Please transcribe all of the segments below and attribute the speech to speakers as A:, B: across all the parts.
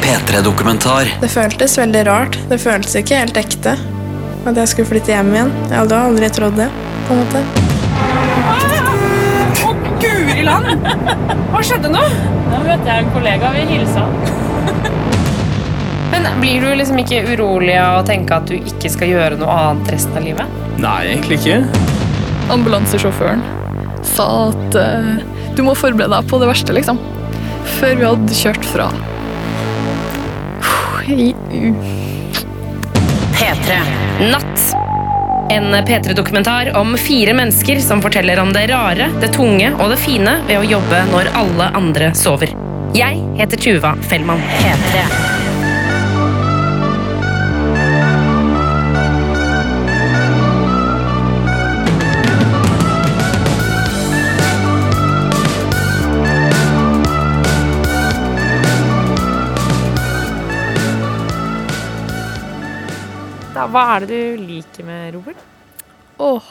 A: P3-dokumentar.
B: Det føltes veldig rart. Det føltes ikke helt ekte at jeg skulle flytte hjem igjen. Jeg hadde aldri trodd det. på en måte.
C: Å, guri land! Hva skjedde nå?
D: Da møtte jeg en kollega. Vi hilsa.
C: Men Blir du liksom ikke urolig av å tenke at du ikke skal gjøre noe annet resten av livet?
E: Nei, egentlig ikke.
F: Ambulansesjåføren sa at uh, du må forberede deg på det verste, liksom. Før vi hadde kjørt fra. I-
C: P3 Natt. En P3-dokumentar om fire mennesker som forteller om det rare, det tunge og det fine ved å jobbe når alle andre sover. Jeg heter Tuva Fellmann. P3.
D: Da, hva er det du liker med Robert?
F: Åh,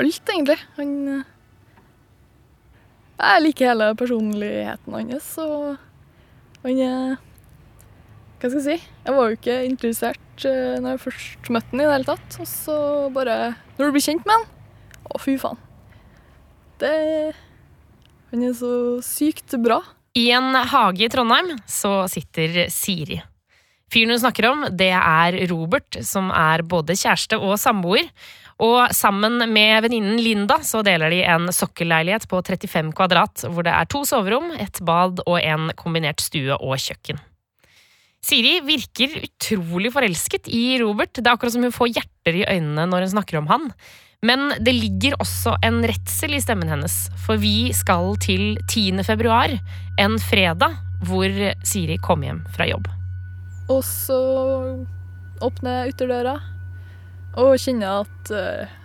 F: alt egentlig. Han eh, Jeg liker hele personligheten hans, og han er Hva skal jeg si? Jeg var jo ikke interessert uh, når jeg først møtte han i det hele tatt. Og så bare Når du blir kjent med han Å, fy faen. Det Han er så sykt bra.
C: I en hage i Trondheim så sitter Siri. Fyren hun snakker om, det er Robert, som er både kjæreste og samboer. Og sammen med venninnen Linda så deler de en sokkelleilighet på 35 kvadrat, hvor det er to soverom, et bad og en kombinert stue og kjøkken. Siri virker utrolig forelsket i Robert. Det er akkurat som hun får hjerter i øynene når hun snakker om han. Men det ligger også en redsel i stemmen hennes, for vi skal til 10. februar, en fredag, hvor Siri kom hjem fra jobb.
F: Og så åpner jeg ytterdøra og kjenner at uh,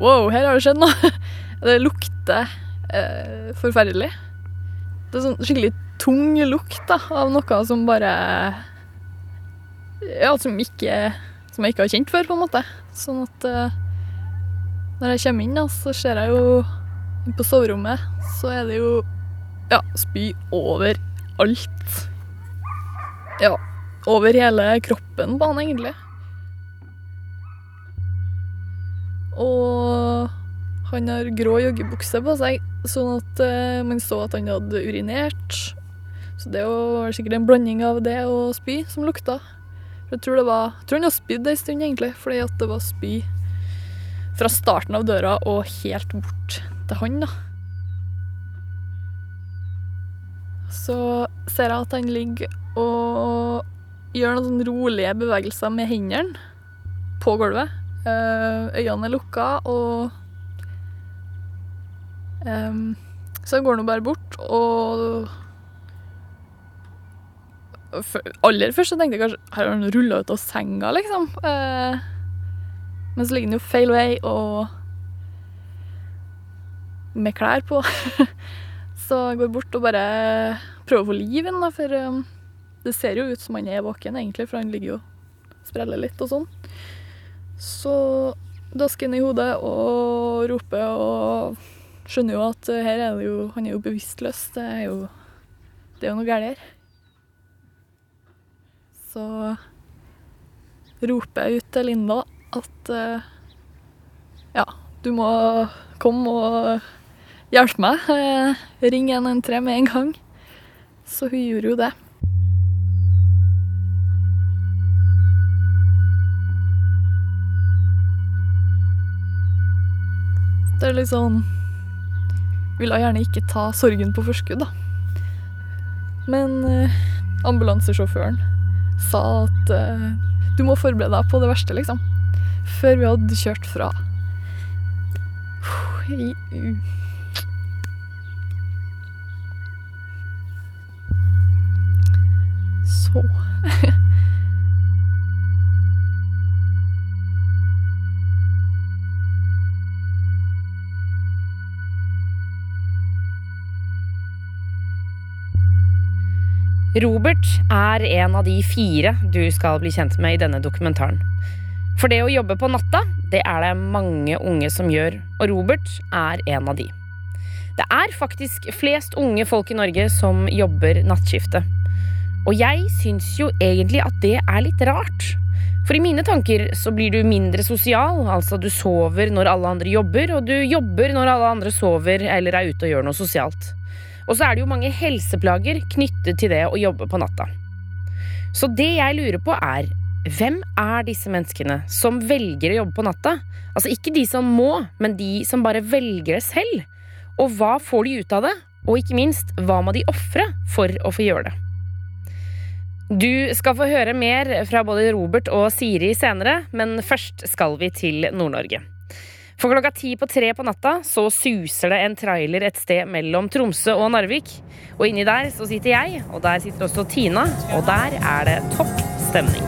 F: Wow, her har det skjedd noe. Det lukter uh, forferdelig. Det er sånn skikkelig tung lukt da, av noe som bare Ja, som ikke Som jeg ikke har kjent før, på en måte. Sånn at uh, når jeg kommer inn, da, så ser jeg jo på soverommet, så er det jo ja, spy overalt. Ja, over hele kroppen på han, egentlig. Og han har grå joggebukse på seg, sånn at eh, man så at han hadde urinert. Så det var sikkert en blanding av det og spy som lukta. Jeg tror, det var, jeg tror han har spydd ei stund, egentlig, fordi at det var spy fra starten av døra og helt bort til han, da. Så ser jeg at han ligger og gjør noen rolige bevegelser med hendene på gulvet. Eh, øynene er lukka, og um, Så går nå bare bort, og Aller først så tenkte jeg kanskje Har han rulla ut av senga, liksom? Uh, men så ligger han jo feil vei og med klær på. så jeg går bort og bare prøver å få liv i den, for um, det ser jo ut som han er våken, egentlig, for han ligger jo og spreller litt og sånn. Så dasker han i hodet og roper og skjønner jo at her er det jo Han er jo bevisstløs. Det er jo Det er jo noe galt her. Så roper jeg ut til Linda at uh, ja, du må komme og hjelpe meg. Eh, ring 113 med en gang. Så hun gjorde jo det. Det er litt sånn Ville gjerne ikke ta sorgen på forskudd, da. Men eh, ambulansesjåføren sa at eh, du må forberede deg på det verste, liksom. Før vi hadde kjørt fra. I- Så
C: Robert er en av de fire du skal bli kjent med i denne dokumentaren. For det å jobbe på natta, det er det mange unge som gjør, og Robert er en av de. Det er faktisk flest unge folk i Norge som jobber nattskiftet. Og jeg syns jo egentlig at det er litt rart. For i mine tanker så blir du mindre sosial, altså du sover når alle andre jobber, og du jobber når alle andre sover eller er ute og gjør noe sosialt. Og så er det jo mange helseplager knyttet til det å jobbe på natta. Så det jeg lurer på er, hvem er disse menneskene som velger å jobbe på natta? Altså ikke de som må, men de som bare velger det selv. Og hva får de ut av det? Og ikke minst, hva må de ofre for å få gjøre det? Du skal få høre mer fra både Robert og Siri senere, men først skal vi til Nord-Norge. For klokka ti på tre på natta så suser det en trailer et sted mellom Tromsø og Narvik. Og inni der så sitter jeg, og der sitter også Tina, og der er det topp stemning.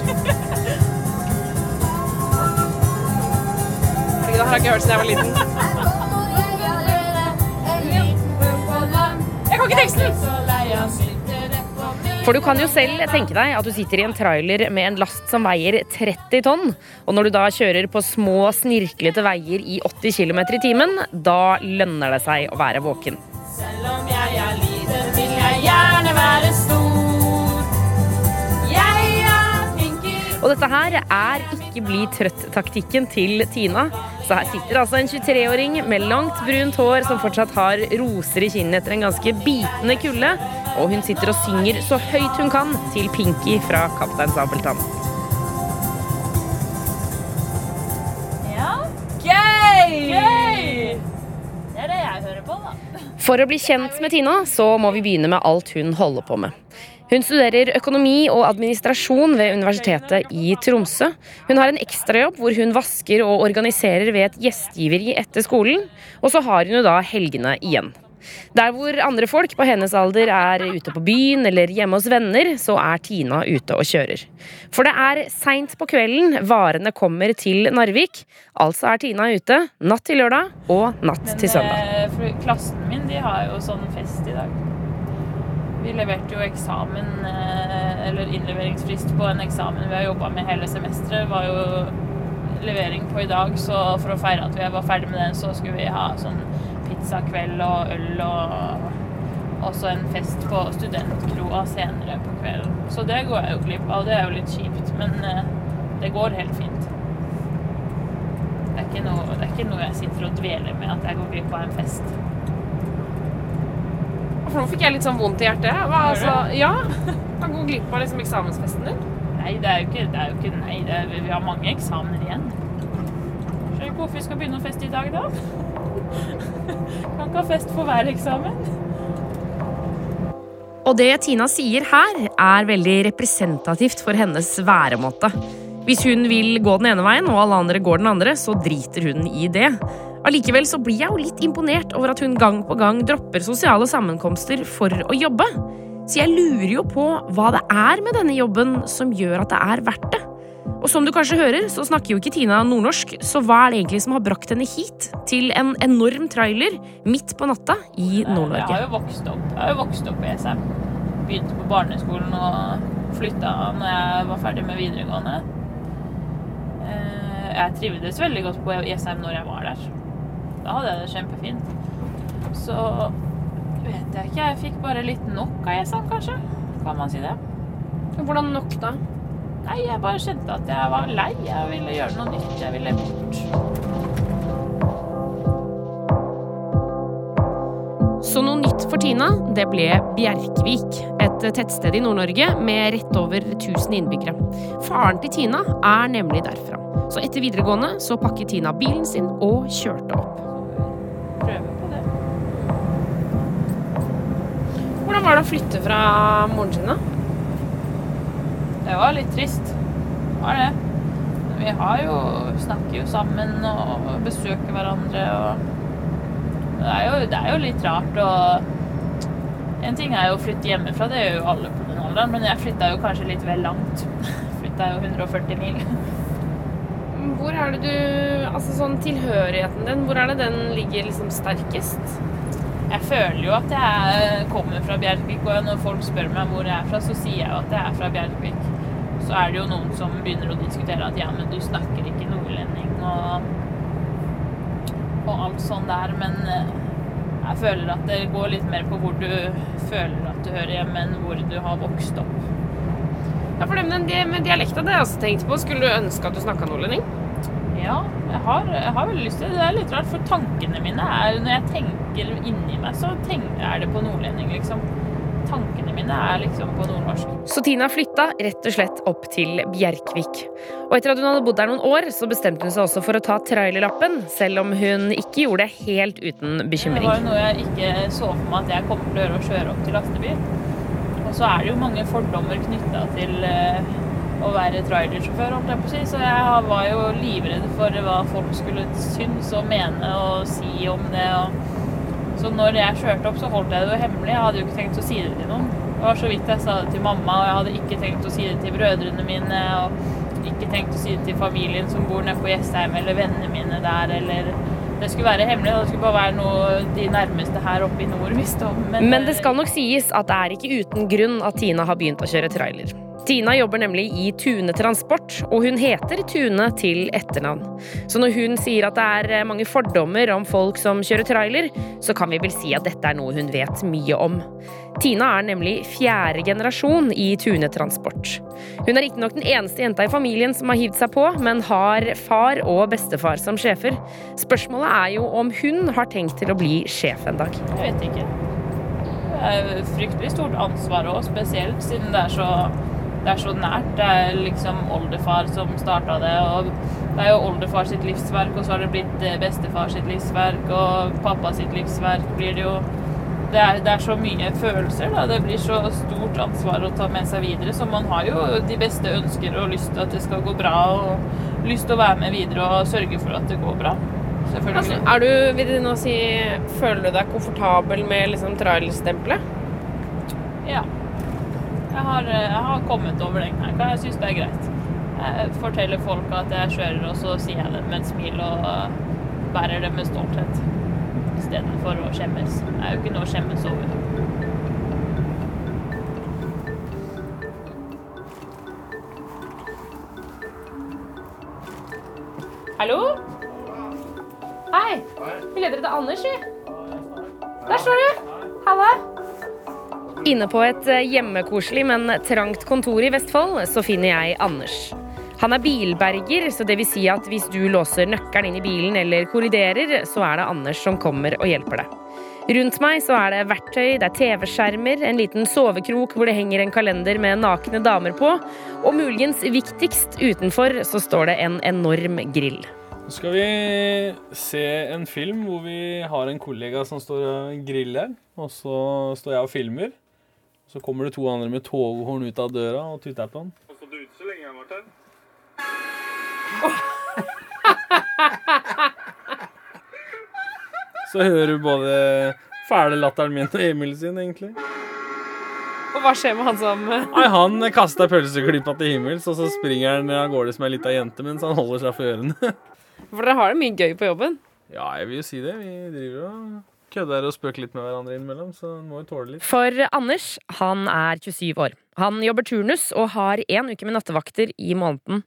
D: Det har jeg ikke hørt siden jeg var liten. Jeg kan ikke teksten!
C: For du kan jo selv tenke deg at du sitter i en trailer med en last som veier 30 tonn. Og når du da kjører på små, snirklete veier i 80 km i timen, da lønner det seg å være våken.
A: Selv om jeg er liten, vil jeg gjerne være stor.
C: Og dette her er ikke bli trøtt-taktikken til Tina. Så her sitter altså en 23-åring med langt, brunt hår som fortsatt har roser i kinnet etter en ganske bitende kulde. Og hun sitter og synger så høyt hun kan til Pinky fra Kaptein Sabeltann.
A: Ja. Gøy! Gøy! Det er det jeg hører på, da.
C: For å bli kjent med Tina, så må vi begynne med alt hun holder på med. Hun studerer økonomi og administrasjon ved Universitetet i Tromsø. Hun har en ekstrajobb hvor hun vasker og organiserer ved et gjestgiveri etter skolen. Og så har hun jo da helgene igjen. Der hvor andre folk på hennes alder er ute på byen eller hjemme hos venner, så er Tina ute og kjører. For det er seint på kvelden varene kommer til Narvik. Altså er Tina ute natt til lørdag og natt til søndag.
A: Men, eh, klassen min de har jo sånn fest i dag. Vi leverte jo eksamen, eh, eller innleveringsfrist på en eksamen vi har jobba med hele semesteret. var jo levering på i dag, så for å feire at vi var ferdig med den, så skulle vi ha sånn pizzakveld og øl og også en fest på studentkroa senere på kvelden. Så det går jeg jo glipp av. Det er jo litt kjipt, men eh, det går helt fint. Det er, ikke noe, det er ikke noe jeg sitter og dveler med at jeg går glipp av en fest.
D: For nå fikk jeg litt sånn vondt i hjertet. Hva, altså, ja. Kan gå glipp av liksom eksamensfesten din.
A: Nei, det er jo ikke, det er jo ikke nei. Det er, vi har mange eksamener igjen. Skjønner ikke hvorfor vi skal begynne å feste i dag, da. Kan ikke ha fest for hver eksamen.
C: Og det Tina sier her, er veldig representativt for hennes væremåte. Hvis hun vil gå den ene veien, og alle andre går den andre, så driter hun i det. Allikevel så blir jeg jo litt imponert over at hun gang på gang dropper sosiale sammenkomster for å jobbe. Så jeg lurer jo på hva det er med denne jobben som gjør at det er verdt det. Og som du kanskje hører, så snakker jo ikke Tina nordnorsk, så hva er det egentlig som har brakt henne hit? Til en enorm trailer midt på natta i Nord-Norge.
A: Jeg har jo vokst opp, jeg har jo vokst opp på ESM. Begynte på barneskolen og flytta når jeg var ferdig med videregående. Eh, Jeg trivdes veldig godt på ESM når jeg var der. Da hadde jeg det kjempefint. Så vet jeg ikke, jeg fikk bare litt nok av ESM, kanskje. Kan man si det?
D: Hvordan nok, da?
A: Nei, jeg bare kjente at jeg var lei. Jeg ville gjøre noe nytt. Jeg ville bort.
C: Så noe nytt for Tina, det ble Bjerkvik, et tettsted i Nord-Norge med rett over 1000 innbyggere. Faren til Tina er nemlig derfra. Så etter videregående så pakket Tina bilen sin og kjørte opp.
A: Prøve på det.
D: Hvordan var det å flytte fra moren sin, da?
A: Det var litt trist. Var det. Vi har jo snakker jo sammen og besøker hverandre og det er, jo, det er jo litt rart å En ting er jo å flytte hjemmefra, det gjør jo alle på den alderen, men jeg flytta jo kanskje litt vel langt. Flytta jo 140 mil.
D: Hvor er det du Altså sånn tilhørigheten din, hvor er det den ligger liksom sterkest?
A: Jeg føler jo at jeg kommer fra Bjerkvik, og når folk spør meg hvor jeg er fra, så sier jeg jo at jeg er fra Bjerkvik. Så er det jo noen som begynner å diskutere at ja, men du snakker ikke nordlending og, og alt sånn der, men eh, Jeg føler at det går litt mer på hvor du føler at du hører hjemme, enn hvor du har vokst opp.
D: Ja, for det med, med dialekta, det har jeg også tenkt på. Skulle du ønske at du snakka nordlending?
A: Ja, jeg har, jeg har veldig lyst til det. Det er litt rart, for tankene mine er Når jeg tenker inni meg, så tenker, er det på nordlending, liksom. Tankene mine er liksom på nordnorsk.
C: Så Tina flytta rett og slett opp til Bjerkvik. Og etter at hun hadde bodd der noen år, så bestemte hun seg også for å ta trailerlappen, selv om hun ikke gjorde det helt uten bekymring.
A: Det var jo noe jeg ikke så for meg at jeg kommer til å gjøre, å kjøre opp til lastebil. Og så er det jo mange fordommer knytta til eh, å være trailersjåfør, holdt jeg på å si. Så jeg var jo livredd for hva folk skulle synes og mene og si om det. Så når jeg kjørte opp, så holdt jeg det jo hemmelig. Jeg hadde jo ikke tenkt å si det til noen. Det var så vidt jeg sa det til mamma, og jeg hadde ikke tenkt å si det til brødrene mine. Og ikke tenkt å si det til familien som bor nede på Jessheim, eller vennene mine der, eller Det skulle være hemmelig. Det skulle bare være noe de nærmeste her oppe i nord visste om.
C: Men det skal nok sies at det er ikke uten grunn at Tina har begynt å kjøre trailer. Tina jobber nemlig i Tune Transport, og hun heter Tune til etternavn. Så når hun sier at det er eh, mange fordommer om folk som kjører trailer, så kan vi vel si at dette er noe hun vet mye om. Tina er nemlig fjerde generasjon i Tune Transport. Hun er riktignok den eneste jenta i familien som har hivd seg på, men har far og bestefar som sjefer. Spørsmålet er jo om hun har tenkt til å bli sjef en dag.
A: Jeg vet ikke. Det er fryktelig stort ansvar òg, spesielt siden det er så det er så nært. Det er liksom oldefar som starta det, og det er jo oldefar sitt livsverk, og så har det blitt eh, bestefar sitt livsverk, og pappa sitt livsverk blir det jo det er, det er så mye følelser, da. Det blir så stort ansvar å ta med seg videre. Så man har jo de beste ønsker og lyst til at det skal gå bra, og lyst til å være med videre og sørge for at det går bra.
D: Altså, er du, vil det nå si, føler du deg komfortabel med liksom trailerstempelet?
A: Ja. Jeg har, eh, jeg har kommet over den knekka. Jeg syns det er greit. Jeg forteller folk at jeg kjører, og så sier jeg det med et smil og eh, bærer det med stolthet. Istedenfor å skjemmes. Det er jo ikke noe å skjemmes over.
D: Hallo? Hei. Vi leder etter Anders, vi. Der står du. Halla.
C: Inne på et eh, hjemmekoselig, men trangt kontor i Vestfold, så finner jeg Anders. Han er bilberger, så det vil si at hvis du låser nøkkelen inn i bilen eller korriderer, så er det Anders som kommer og hjelper deg. Rundt meg så er det verktøy, det er TV-skjermer, en liten sovekrok hvor det henger en kalender med nakne damer på, og muligens viktigst utenfor så står det en enorm grill.
E: Nå skal vi se en film hvor vi har en kollega som står og griller. Og så står jeg og filmer. Så kommer det to andre med toghorn ut av døra og tuter på han. Har så du ute så lenge her? Så hører du både fæle latteren min og Emil sin, egentlig.
D: Og hva skjer med han som
E: Nei, Han kasta pølseklypa til himmels, og så springer han av gårde som ei lita jente mens han holder seg for ørene.
D: For dere har det mye gøy på jobben.
E: Ja, jeg vil jo si det. Vi driver og kødder og spøker litt med hverandre innimellom, så en må jo tåle litt.
C: For Anders, han er 27 år. Han jobber turnus og har én uke med nattevakter i måneden.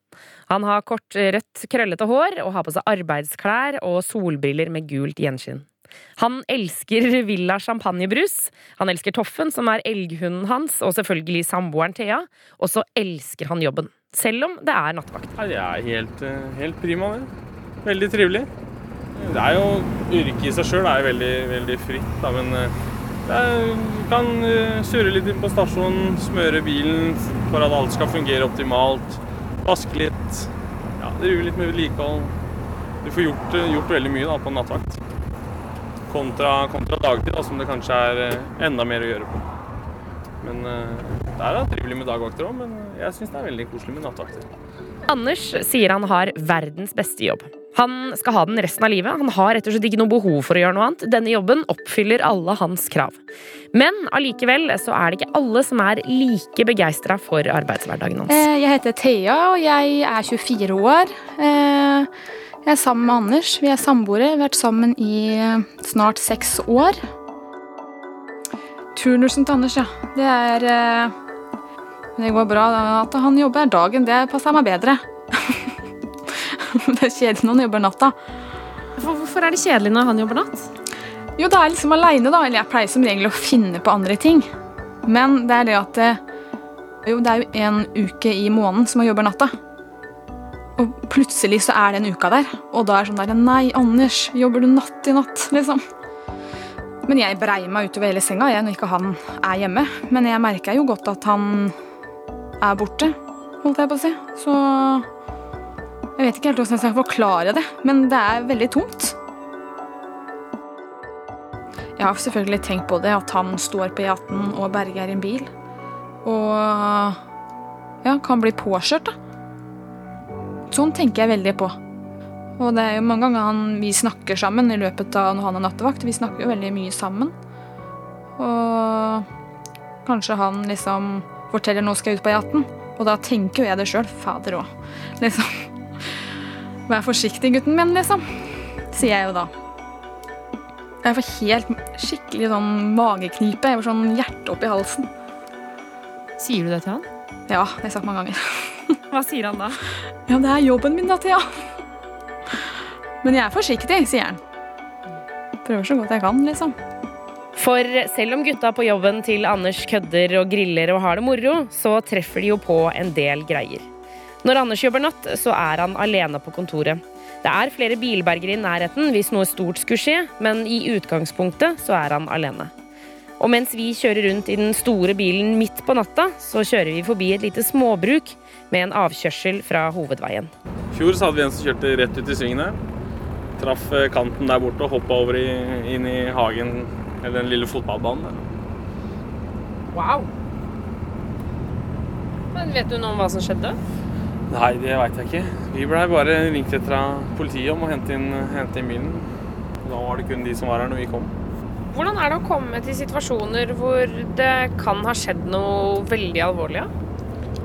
C: Han har kort, rødt, krøllete hår og har på seg arbeidsklær og solbriller med gult gjenskinn. Han elsker Villa champagnebrus. Han elsker Toffen, som er elghunden hans, og selvfølgelig samboeren Thea. Og så elsker han jobben. Selv om det er nattevakt.
E: Det er helt, eh, helt prima, det. Veldig trivelig. Det er jo Yrket i seg sjøl er veldig, veldig fritt, da, men eh, er, du kan eh, surre litt inn på stasjonen, smøre bilen for at alt skal fungere optimalt. Vaske litt. Ja, drive litt med vedlikehold. Du får gjort, eh, gjort veldig mye da, på nattvakt. Kontra, kontra dagtid, da, som det kanskje er enda mer å gjøre på. Men det er da trivelig med dagvakter òg, men jeg syns det er veldig koselig med nattvakter.
C: Anders sier han har verdens beste jobb. Han skal ha den resten av livet. Han har rett og slett ikke noe behov for å gjøre noe annet. Denne jobben oppfyller alle hans krav. Men allikevel så er det ikke alle som er like begeistra for arbeidshverdagen hans.
G: Eh, Jeg heter Thea, og jeg er 24 år. Eh, Jeg er sammen med Anders. Vi er samboere. Vi har vært sammen i eh, snart seks år. Turnusen til Anders, ja. Det er Det går bra. At han jobber dagen, det passer meg bedre. det er kjedelig når han jobber natta.
D: For- Hvorfor er det kjedelig når han jobber natt?
G: Jo, det er liksom aleine, da. Eller jeg pleier som regel å finne på andre ting. Men det er det at Jo, det er jo en uke i måneden som jeg jobber natta. Og plutselig så er den uka der. Og da er det sånn der Nei, Anders, jobber du natt i natt? Liksom. Men jeg breier meg utover hele senga jeg, når ikke han er hjemme. Men jeg merker jo godt at han er borte, holdt jeg på å si. Så jeg vet ikke helt hvordan jeg skal forklare det, men det er veldig tungt. Jeg har selvfølgelig tenkt på det, at han står på E18 og berger en bil. Og ja, kan bli påkjørt, da. Sånn tenker jeg veldig på. Og det er jo mange ganger han, vi snakker sammen i løpet av når han er nattevakt. Vi snakker jo veldig mye sammen. Og kanskje han liksom forteller 'nå skal jeg ut på E18', og da tenker jo jeg det sjøl. Fader òg. Liksom. Vær forsiktig, gutten min, liksom. Sier jeg jo da. Jeg får helt skikkelig sånn mageknipe. Jeg får sånn hjerte i halsen.
C: Sier du det til han?
G: Ja, det har jeg sagt mange ganger.
C: Hva sier han da?
G: Ja, det er jobben min da, Thea. Men jeg er forsiktig, sier han. Prøver så godt jeg kan, liksom.
C: For selv om gutta på jobben til Anders kødder og griller og har det moro, så treffer de jo på en del greier. Når Anders jobber natt, så er han alene på kontoret. Det er flere bilbergere i nærheten hvis noe stort skulle skje, men i utgangspunktet så er han alene. Og mens vi kjører rundt i den store bilen midt på natta, så kjører vi forbi et lite småbruk med en avkjørsel fra hovedveien.
E: I fjor så hadde vi en som kjørte rett ut i svingene. Traff eh, kanten der borte og hoppa over i, inn i hagen, eller den lille fotballbanen. der.
D: Wow. Men vet du noe om hva som skjedde?
E: Nei, det veit jeg ikke. Vi blei bare ringt etter av politiet om å hente inn, hente inn bilen. Da var det kun de som var her når vi kom.
D: Hvordan er det å komme til situasjoner hvor det kan ha skjedd noe veldig alvorlig?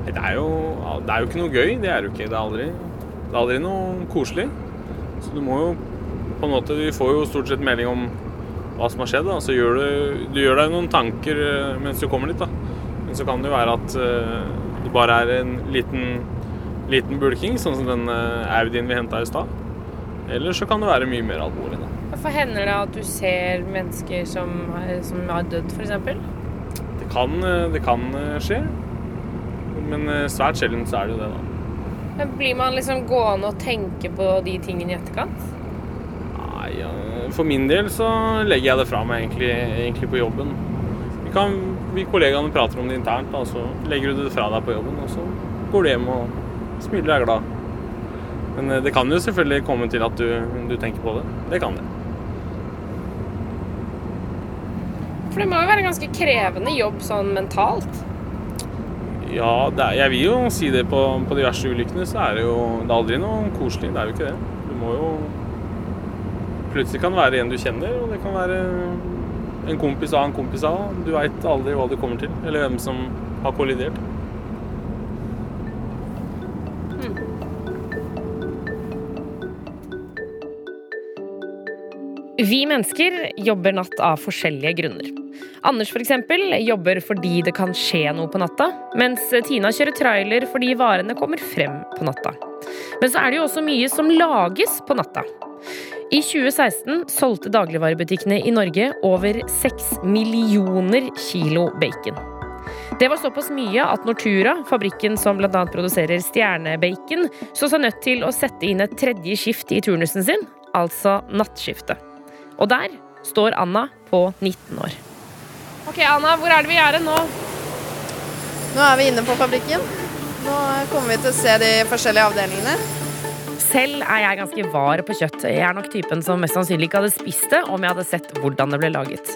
E: Det er, jo, det er jo ikke noe gøy. Det er jo ikke. Det er aldri, det er aldri noe koselig. Så du må jo på en måte Vi får jo stort sett melding om hva som har skjedd. Da. Så gjør du, du gjør deg noen tanker eh, mens du kommer dit. Da. Men så kan det jo være at eh, det bare er en liten, liten bulking, sånn som den eh, Audien vi henta i stad. Eller så kan det være mye mer alvorlig. Da.
D: Hvorfor hender det at du ser mennesker som, har- som har dødd, f.eks.?
E: Det kan, eh, det kan eh, skje. Men eh, svært sjelden så er det jo det, da.
D: Men Blir man liksom gående og tenke på de tingene i etterkant?
E: Nei, ja, For min del så legger jeg det fra meg egentlig, egentlig på jobben. Vi, kan, vi kollegaene prater om det internt, da, så legger du det fra deg på jobben. Og så går du hjem og smiler og er glad. Men eh, det kan jo selvfølgelig komme til at du, du tenker på det. Det kan det.
D: For det må jo være en ganske krevende jobb sånn mentalt.
E: Ja, er, jeg vil jo si det på, på de verste ulykkene, så er det jo det er aldri noe koselig. Det er jo ikke det. Du må jo Plutselig kan det være en du kjenner, og det kan være en kompis av en kompis av. Du veit aldri hva du kommer til, eller hvem som har kollidert.
C: Vi mennesker jobber natt av forskjellige grunner. Anders for eksempel, jobber fordi det kan skje noe på natta, mens Tina kjører trailer fordi varene kommer frem på natta. Men så er det jo også mye som lages på natta. I 2016 solgte dagligvarebutikkene i Norge over 6 millioner kilo bacon. Det var såpass mye at Nortura, fabrikken som bl.a. produserer stjernebacon, så seg nødt til å sette inn et tredje skift i turnusen sin, altså nattskiftet. Og der står Anna på 19 år.
D: Ok, Anna, hvor er det vi er nå?
H: Nå er vi inne på fabrikken. Nå kommer vi til å se de forskjellige avdelingene.
C: Selv er jeg ganske var på kjøtt. Jeg er nok typen som mest sannsynlig ikke hadde spist det om jeg hadde sett hvordan det ble laget.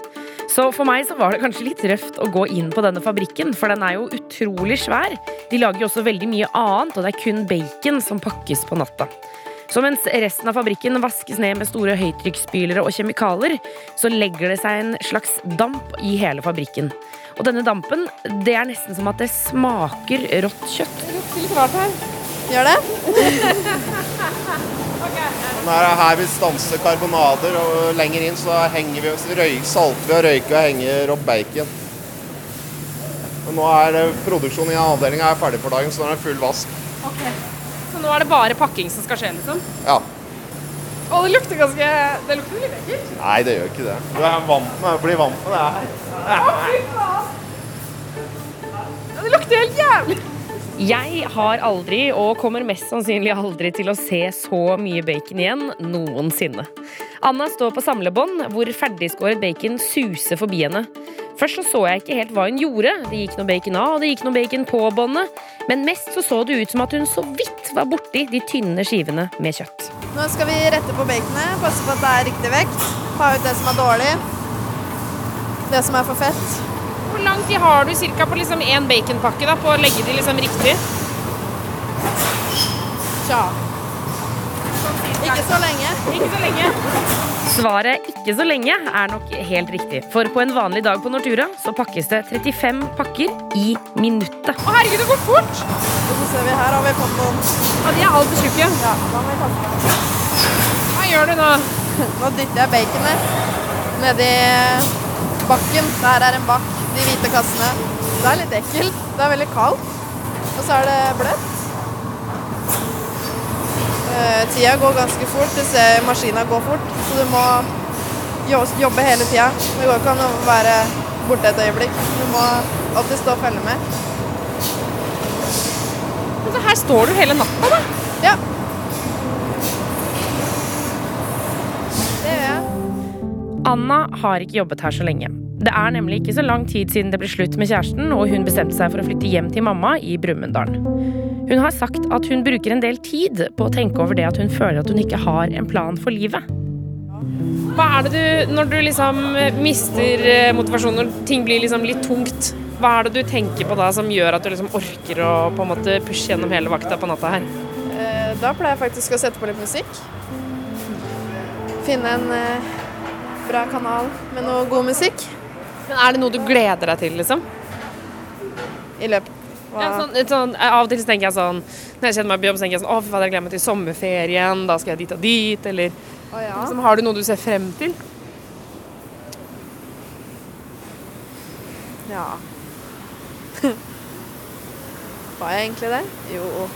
C: Så for meg så var det kanskje litt røft å gå inn på denne fabrikken, for den er jo utrolig svær. De lager jo også veldig mye annet, og det er kun bacon som pakkes på natta. Så mens resten av fabrikken vaskes ned med store høytrykksspylere og kjemikalier, så legger det seg en slags damp i hele fabrikken. Og denne dampen, det er nesten som at det smaker rått kjøtt.
D: Det lukter litt rart her.
H: Gjør det?
I: Det er her vi stanser karbonader, og lenger inn så henger vi, røy, salter vi og røyker og henger opp bacon. Og nå er produksjonen i avdelinga er ferdig for dagen, så nå er det full vask.
D: Så nå er det bare pakking som skal skje, liksom?
I: Ja.
D: Og det lukter ganske Det lukter litt ekkelt.
I: Nei, det gjør ikke det. Du er vant med, blir vant med det her.
D: Det lukter helt jævlig.
C: Jeg har aldri, og kommer mest sannsynlig aldri til å se så mye bacon igjen noensinne. Anna står på samlebånd, hvor ferdigskåret bacon suser forbi henne. Først så, så jeg ikke helt hva hun gjorde. Det gikk noe bacon av, og det gikk noe bacon på båndet. Men mest så så det ut som at hun så vidt var borti de tynne skivene med kjøtt.
H: Nå skal vi rette på baconet, passe på at det er riktig vekt. Ta ut det som er dårlig. Det som er for fett.
D: Hvor lang tid har du cirka på liksom én baconpakke da, på å legge de liksom riktig?
H: Tja. Ikke så lenge.
D: Ikke så lenge.
C: Svaret 'ikke så lenge' er nok helt riktig. For på en vanlig dag på Nortura så pakkes det 35 pakker i minuttet.
D: Å herregud, det går fort!
H: Og så ser vi her har vi fått noen.
D: Ja, de er altfor tjukke.
H: Ja, da må vi kaste.
D: Hva gjør du nå?
H: Nå dytter jeg baconet nedi bakken. Der er en bakk. De hvite kassene. Det er litt ekkelt. Det er veldig kaldt. Og så er det bløtt. Eh, tida går ganske fort. Du ser maskina går fort, så du må jobbe hele tida. Det går ikke an å være borte et øyeblikk. Du må alltid stå og følge med.
D: Så her står du hele natta, da.
H: Ja. Det gjør jeg.
C: Anna har ikke jobbet her så lenge. Det er nemlig ikke så lang tid siden det ble slutt med kjæresten, og hun bestemte seg for å flytte hjem til mamma i Brumunddal. Hun har sagt at hun bruker en del tid på å tenke over det at hun føler at hun ikke har en plan for livet.
D: Hva er det du, Når du liksom mister eh, motivasjonen, når ting blir liksom litt tungt, hva er det du tenker på da som gjør at du liksom orker å på en måte pushe gjennom hele vakta på natta her?
H: Eh, Da pleier jeg faktisk å sette på litt musikk. Finne en eh, bra kanal med noe god musikk
D: Men Er det noe du gleder deg til, liksom?
H: i løpet
D: Ja, sånn, sånn, av og til tenker jeg sånn Når jeg kjenner meg på jobb, så tenker jeg sånn Å, fy fader, jeg gleder meg til sommerferien. Da skal jeg dit og dit. Eller
H: Å ja.
D: liksom, Har du noe du ser frem til?
H: ja. Var jeg egentlig det? Jo.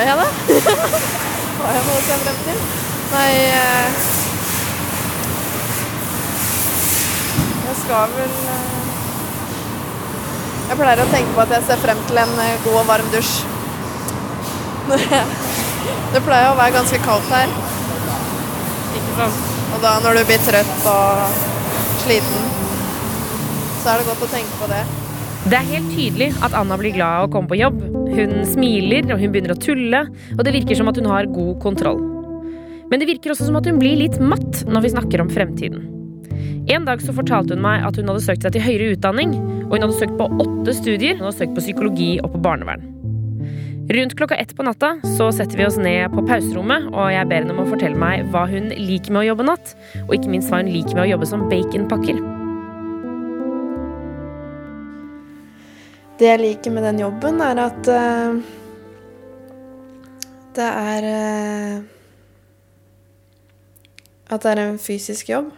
H: Var jeg det? har jeg noe å se frem til? Nei eh, Jeg skal vel eh, Jeg pleier å tenke på at jeg ser frem til en eh, god og varm dusj. Det pleier å være ganske kaldt her.
D: Ikke sant?
H: Og da når du blir trøtt og sliten, så er det godt å tenke på det.
C: Det er helt tydelig at Anna blir glad av å komme på jobb. Hun smiler, og hun begynner å tulle, og det virker som at hun har god kontroll. Men det virker også som at hun blir litt matt når vi snakker om fremtiden. En dag så fortalte hun meg at hun hadde søkt seg til høyere utdanning, og hun hadde søkt på åtte studier. Hun hadde søkt på psykologi og på barnevern. Rundt klokka ett på natta så setter vi oss ned på pauserommet, og jeg ber henne om å fortelle meg hva hun liker med å jobbe natt, og ikke minst hva hun liker med å jobbe som baconpakker.
B: Det jeg liker med den jobben, er at eh, det er eh, At det er en fysisk jobb.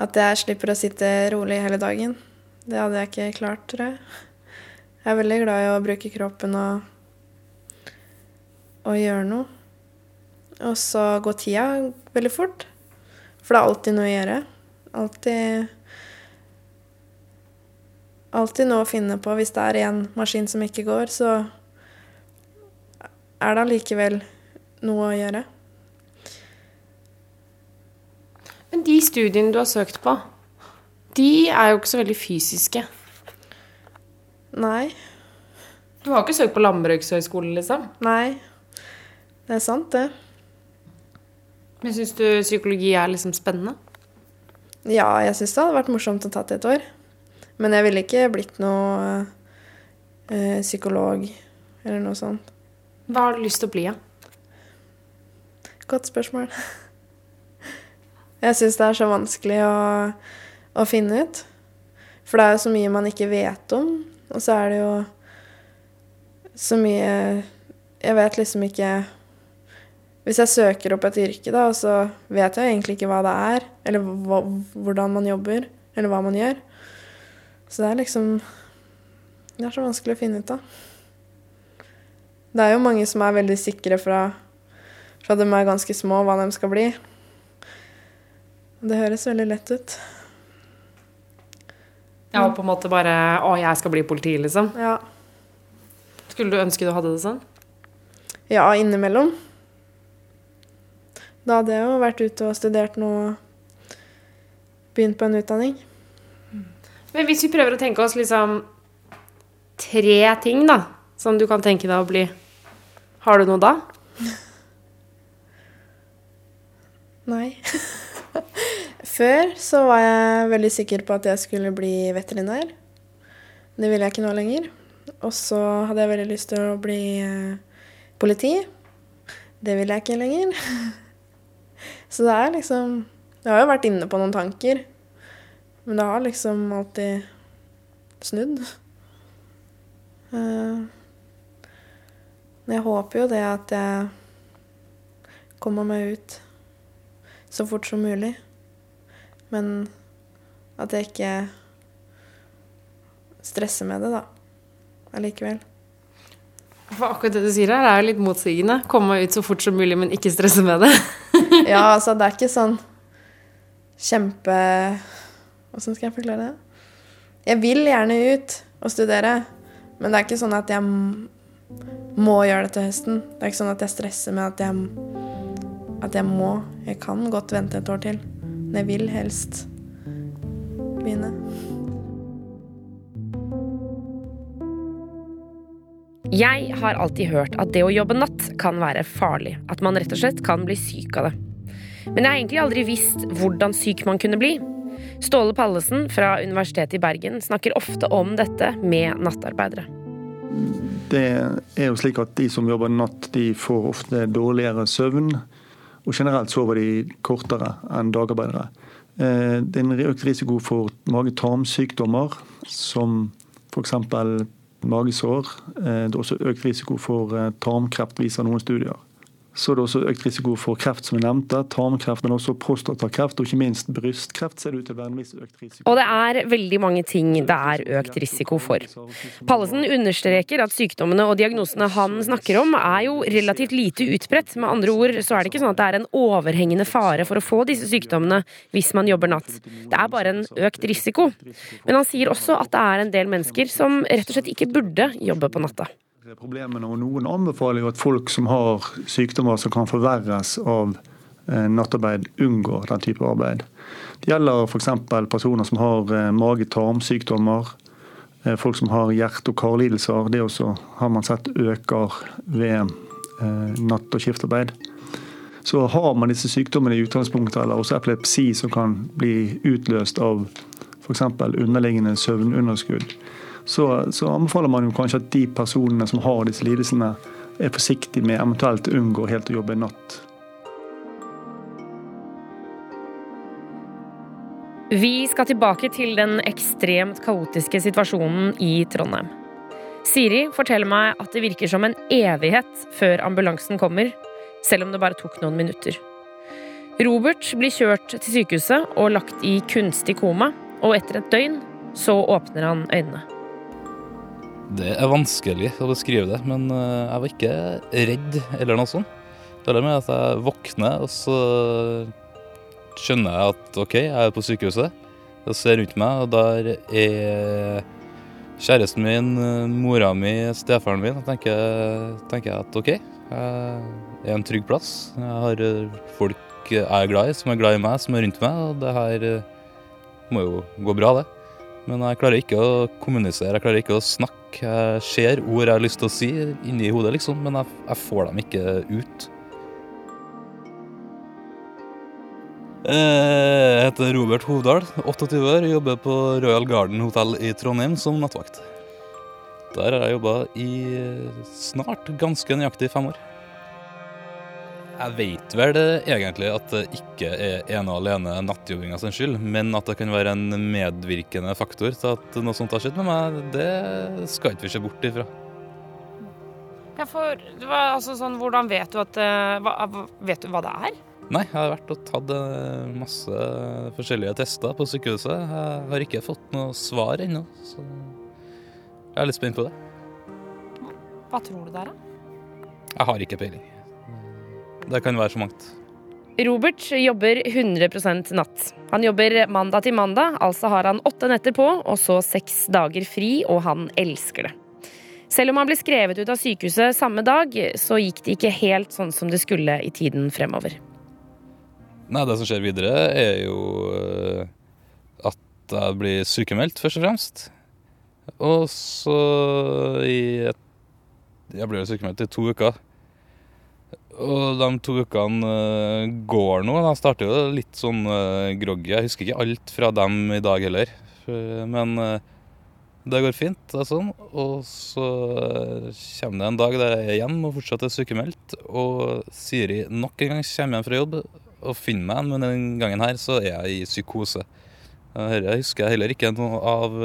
B: At jeg slipper å sitte rolig hele dagen. Det hadde jeg ikke klart, tror jeg. Jeg er veldig glad i å bruke kroppen og, og gjøre noe. Og så går tida veldig fort. For det er alltid noe å gjøre. Alltid alltid noe å finne på. Hvis det er en maskin som ikke går, så er det allikevel noe å gjøre.
D: Men de studiene du har søkt på, de er jo ikke så veldig fysiske.
B: Nei.
D: Du har ikke søkt på Landbrukshøgskolen, liksom?
B: Nei. Det er sant, det.
D: Men syns du psykologi er liksom spennende?
B: Ja, jeg syns det hadde vært morsomt å tatt et år. Men jeg ville ikke blitt noe eh, psykolog eller noe sånt.
D: Hva har du lyst til å bli, da?
B: Godt spørsmål. Jeg syns det er så vanskelig å, å finne ut. For det er jo så mye man ikke vet om. Og så er det jo så mye Jeg vet liksom ikke Hvis jeg søker opp et yrke, da, og så vet jeg egentlig ikke hva det er, eller hvordan man jobber, eller hva man gjør, Så det er liksom Det er så vanskelig å finne ut av. Det er jo mange som er veldig sikre fra, fra de er ganske små, hva de skal bli. Det høres veldig lett ut.
D: Ja, og på en måte bare Å, jeg skal bli politi, liksom.
B: Ja.
D: Skulle du ønske du hadde det sånn?
B: Ja, innimellom. Da hadde jeg jo vært ute og studert noe Begynt på en utdanning.
D: Men hvis vi prøver å tenke oss liksom tre ting, da, som du kan tenke deg å bli, har du noe da?
B: Nei. Før så var jeg veldig sikker på at jeg skulle bli veterinær. Det ville jeg ikke nå lenger. Og så hadde jeg veldig lyst til å bli eh, politi. Det vil jeg ikke lenger. Så det er liksom Jeg har jo vært inne på noen tanker, men det har liksom alltid snudd. Eh, Men jeg håper jo det at jeg kommer meg ut så fort som mulig. Men at jeg ikke stresser med det, da. Allikevel.
D: For akkurat det du sier her, er jo litt motsigende. Komme meg ut så fort som mulig, men ikke stresse med det.
B: Ja, altså, det er ikke sånn kjempe Åssen skal jeg forklare det? Jeg vil gjerne ut og studere, men det er ikke sånn at jeg må gjøre det til høsten. Det er ikke sånn at jeg stresser med at jeg, at jeg må. Jeg kan godt vente et år til, men jeg vil helst begynne.
C: Jeg har alltid hørt at det å jobbe natt kan være farlig. At man rett og slett kan bli syk av det. Men jeg har egentlig aldri visst hvordan syk man kunne bli. Ståle Pallesen fra Universitetet i Bergen snakker ofte om dette med nattarbeidere.
J: Det er jo slik at de som jobber natt, de får ofte dårligere søvn. Og generelt sover de kortere enn dagarbeidere. Eh, Det er en økt risiko for mage-tarmsykdommer, som f.eks. magesår. Eh, Det er også økt risiko for eh, tarmkreft, viser noen studier. Så er det også økt risiko for kreft, som jeg nevnte. Tarmkreft, men også prostatakreft, og ikke minst brystkreft ser det ut til å være en viss økt risiko.
C: Og det er veldig mange ting det er økt risiko for. Pallesen understreker at sykdommene og diagnosene han snakker om, er jo relativt lite utbredt. Med andre ord så er det ikke sånn at det er en overhengende fare for å få disse sykdommene hvis man jobber natt. Det er bare en økt risiko. Men han sier også at det er en del mennesker som rett og slett ikke burde jobbe på natta.
J: Problemene, og Noen anbefaler jo at folk som har sykdommer som kan forverres av eh, nattarbeid, unngår den type arbeid. Det gjelder f.eks. personer som har eh, mage-tarmsykdommer, eh, folk som har hjerte- og karlidelser. Det også har man sett øker ved natt- og skiftarbeid. Så har man disse sykdommene i utgangspunktet, eller også epilepsi som kan bli utløst av f.eks. underliggende søvnunderskudd, så, så anbefaler man jo kanskje at de personene som har disse lidelsene, er forsiktige med eventuelt unngå helt å jobbe natt.
C: Vi skal tilbake til den ekstremt kaotiske situasjonen i Trondheim. Siri forteller meg at det virker som en evighet før ambulansen kommer, selv om det bare tok noen minutter. Robert blir kjørt til sykehuset og lagt i kunstig koma, og etter et døgn så åpner han øynene.
K: Det er vanskelig å beskrive det, men eh, jeg var ikke redd eller noe sånt. Det er med at jeg våkner, og så skjønner jeg at OK, jeg er på sykehuset. Jeg ser rundt meg, og der er kjæresten min, mora mi, stefaren min. Da tenker, tenker jeg at OK, jeg er en trygg plass. Jeg har folk jeg er glad i, som er glad i meg, som er rundt meg, og det her eh, må jo gå bra, det. Men jeg klarer ikke å kommunisere, jeg klarer ikke å snakke. Jeg ser ord jeg har lyst til å si inni hodet, liksom, men jeg, jeg får dem ikke ut. Jeg heter Robert Hovdal, 28 år, jobber på Royal Garden hotell i Trondheim som nattvakt. Der har jeg jobba i snart ganske nøyaktig fem år. Jeg vet vel det egentlig at det ikke er ene og alene nattjobbinga sin skyld, men at det kan være en medvirkende faktor til at noe sånt har skjedd med meg, det skal ikke vi se bort ifra.
D: Ja, for, hva, altså, sånn, hvordan vet du at eh, hva, hva- Vet du hva det er?
K: Nei, jeg har vært og tatt eh, masse forskjellige tester på sykehuset. Jeg har ikke fått noe svar ennå, så jeg er litt spent på det.
L: Hva tror du det er, da?
K: Jeg har ikke peiling. Det kan være så mangt.
C: Robert jobber 100% natt. Han jobber mandag til mandag, altså har han åtte netter på, og så seks dager fri, og han elsker det. Selv om han ble skrevet ut av sykehuset samme dag, så gikk det ikke helt sånn som det skulle i tiden fremover.
K: Nei, det som skjer videre, er jo eh, at jeg blir sykemeldt, først og fremst. Og så i et Jeg blir sykemeldt i to uker. Og de to ukene eh, går nå. De starter jo litt sånn eh, groggy. Jeg husker ikke alt fra dem i dag heller. Men eh, det går fint. og sånn. Og så kommer det en dag der jeg er hjemme og fortsatt er sykemeldt. Og Siri nok en gang kommer hjem fra jobb og finner meg, men den gangen her så er jeg i psykose. Dette husker jeg heller ikke noe av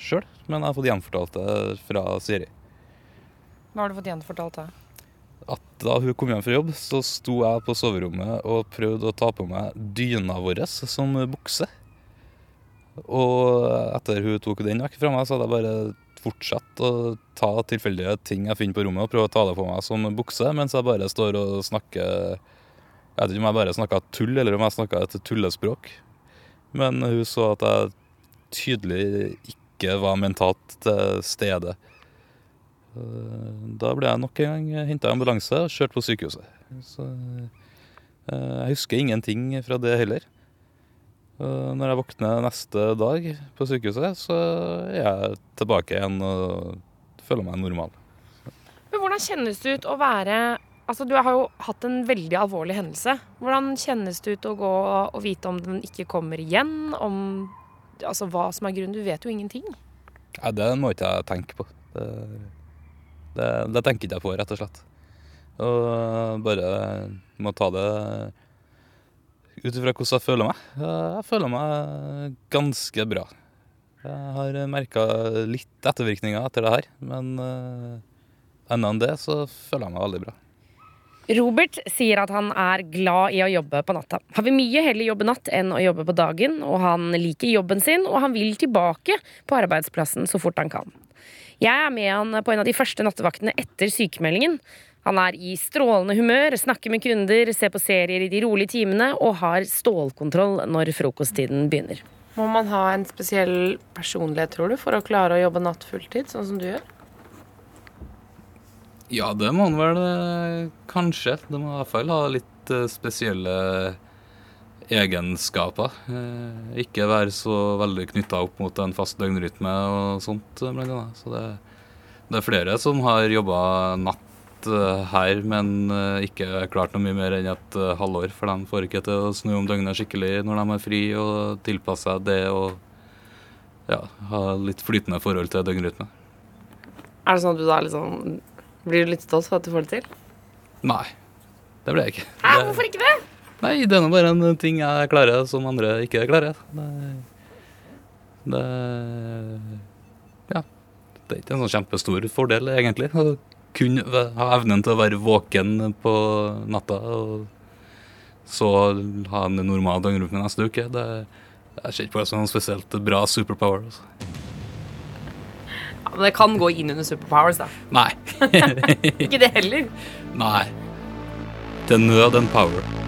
K: sjøl, men jeg har fått gjenfortalt det fra Siri.
L: Hva har du fått gjenfortalt da?
K: At da hun kom hjem fra jobb, så sto jeg på soverommet og prøvde å ta på meg dyna vår som bukse. Og etter hun tok den vekk fra meg, så hadde jeg bare fortsatt å ta tilfeldige ting jeg finner på rommet og prøve å ta det på meg som bukse, mens jeg bare står og snakker Jeg vet ikke om jeg bare snakka tull, eller om jeg snakka et tullespråk. Men hun så at jeg tydelig ikke var mentalt til stede. Eh, Da ble jeg nok en gang henta i ambulanse og kjørt på sykehuset. Så eh, jeg husker ingenting fra det heller. Når jeg våkner neste dag på sykehuset, så er jeg tilbake igjen og føler meg normal.
C: Men hvordan kjennes det ut å være Altså, Du har jo hatt en veldig alvorlig hendelse. Hvordan kjennes det ut å gå og vite om den ikke kommer igjen? Om altså, hva som er grunnen? Du vet jo ingenting.
K: Nei, det må ikke jeg tenke på. Det, det, det tenker ikke jeg på, rett og slett. Og bare må ta det ut ifra hvordan jeg føler meg. Jeg føler meg ganske bra. Jeg har merka litt ettervirkninger etter det her, men enda enn det så føler jeg meg veldig bra.
C: Robert sier at han er glad i å jobbe på natta. Han vil mye heller jobbe natt enn å jobbe på dagen, og han liker jobben sin, og han vil tilbake på arbeidsplassen så fort han kan. Jeg er med han på en av de første nattevaktene etter sykemeldingen. Han er i strålende humør, snakker med kunder, ser på serier i de rolige timene og har stålkontroll når frokosttiden begynner.
L: Må man ha en spesiell personlighet, tror du, for å klare å jobbe natt fulltid, sånn som du gjør?
K: Ja, det må man vel eh, kanskje. Det må i hvert fall ha litt eh, spesielle egenskaper. Eh, Ikke være så veldig knytta opp mot en fast døgnrytme og sånt, eh, blant annet. Så det, det er flere som har jobba natt eh, her, men ikke klart noe mye mer enn et halvår. For de får ikke til å snu om døgnet skikkelig når de er fri, og tilpasse seg det og ja, ha litt flytende forhold til døgnrytme.
L: Er det sånn at du da liksom Blir du litt stolt for at du får det til?
K: Nei, det ble jeg ikke.
C: Hæ, hvorfor ikke det?
K: Nei, det er nå bare en ting jeg klarer som andre ikke klarer. Det, det Ja. Det er ikke en sånn kjempestor fordel, egentlig. Å kunne ha evnen til å være våken på natta og så ha en normal døgnrytme neste uke. Det, jeg ser ikke på det som en spesielt bra superpower. Altså.
L: Ja, men det kan gå inn under superpowers, da.
K: Nei.
L: Ikke det heller.
K: Nei. Det er nød en power.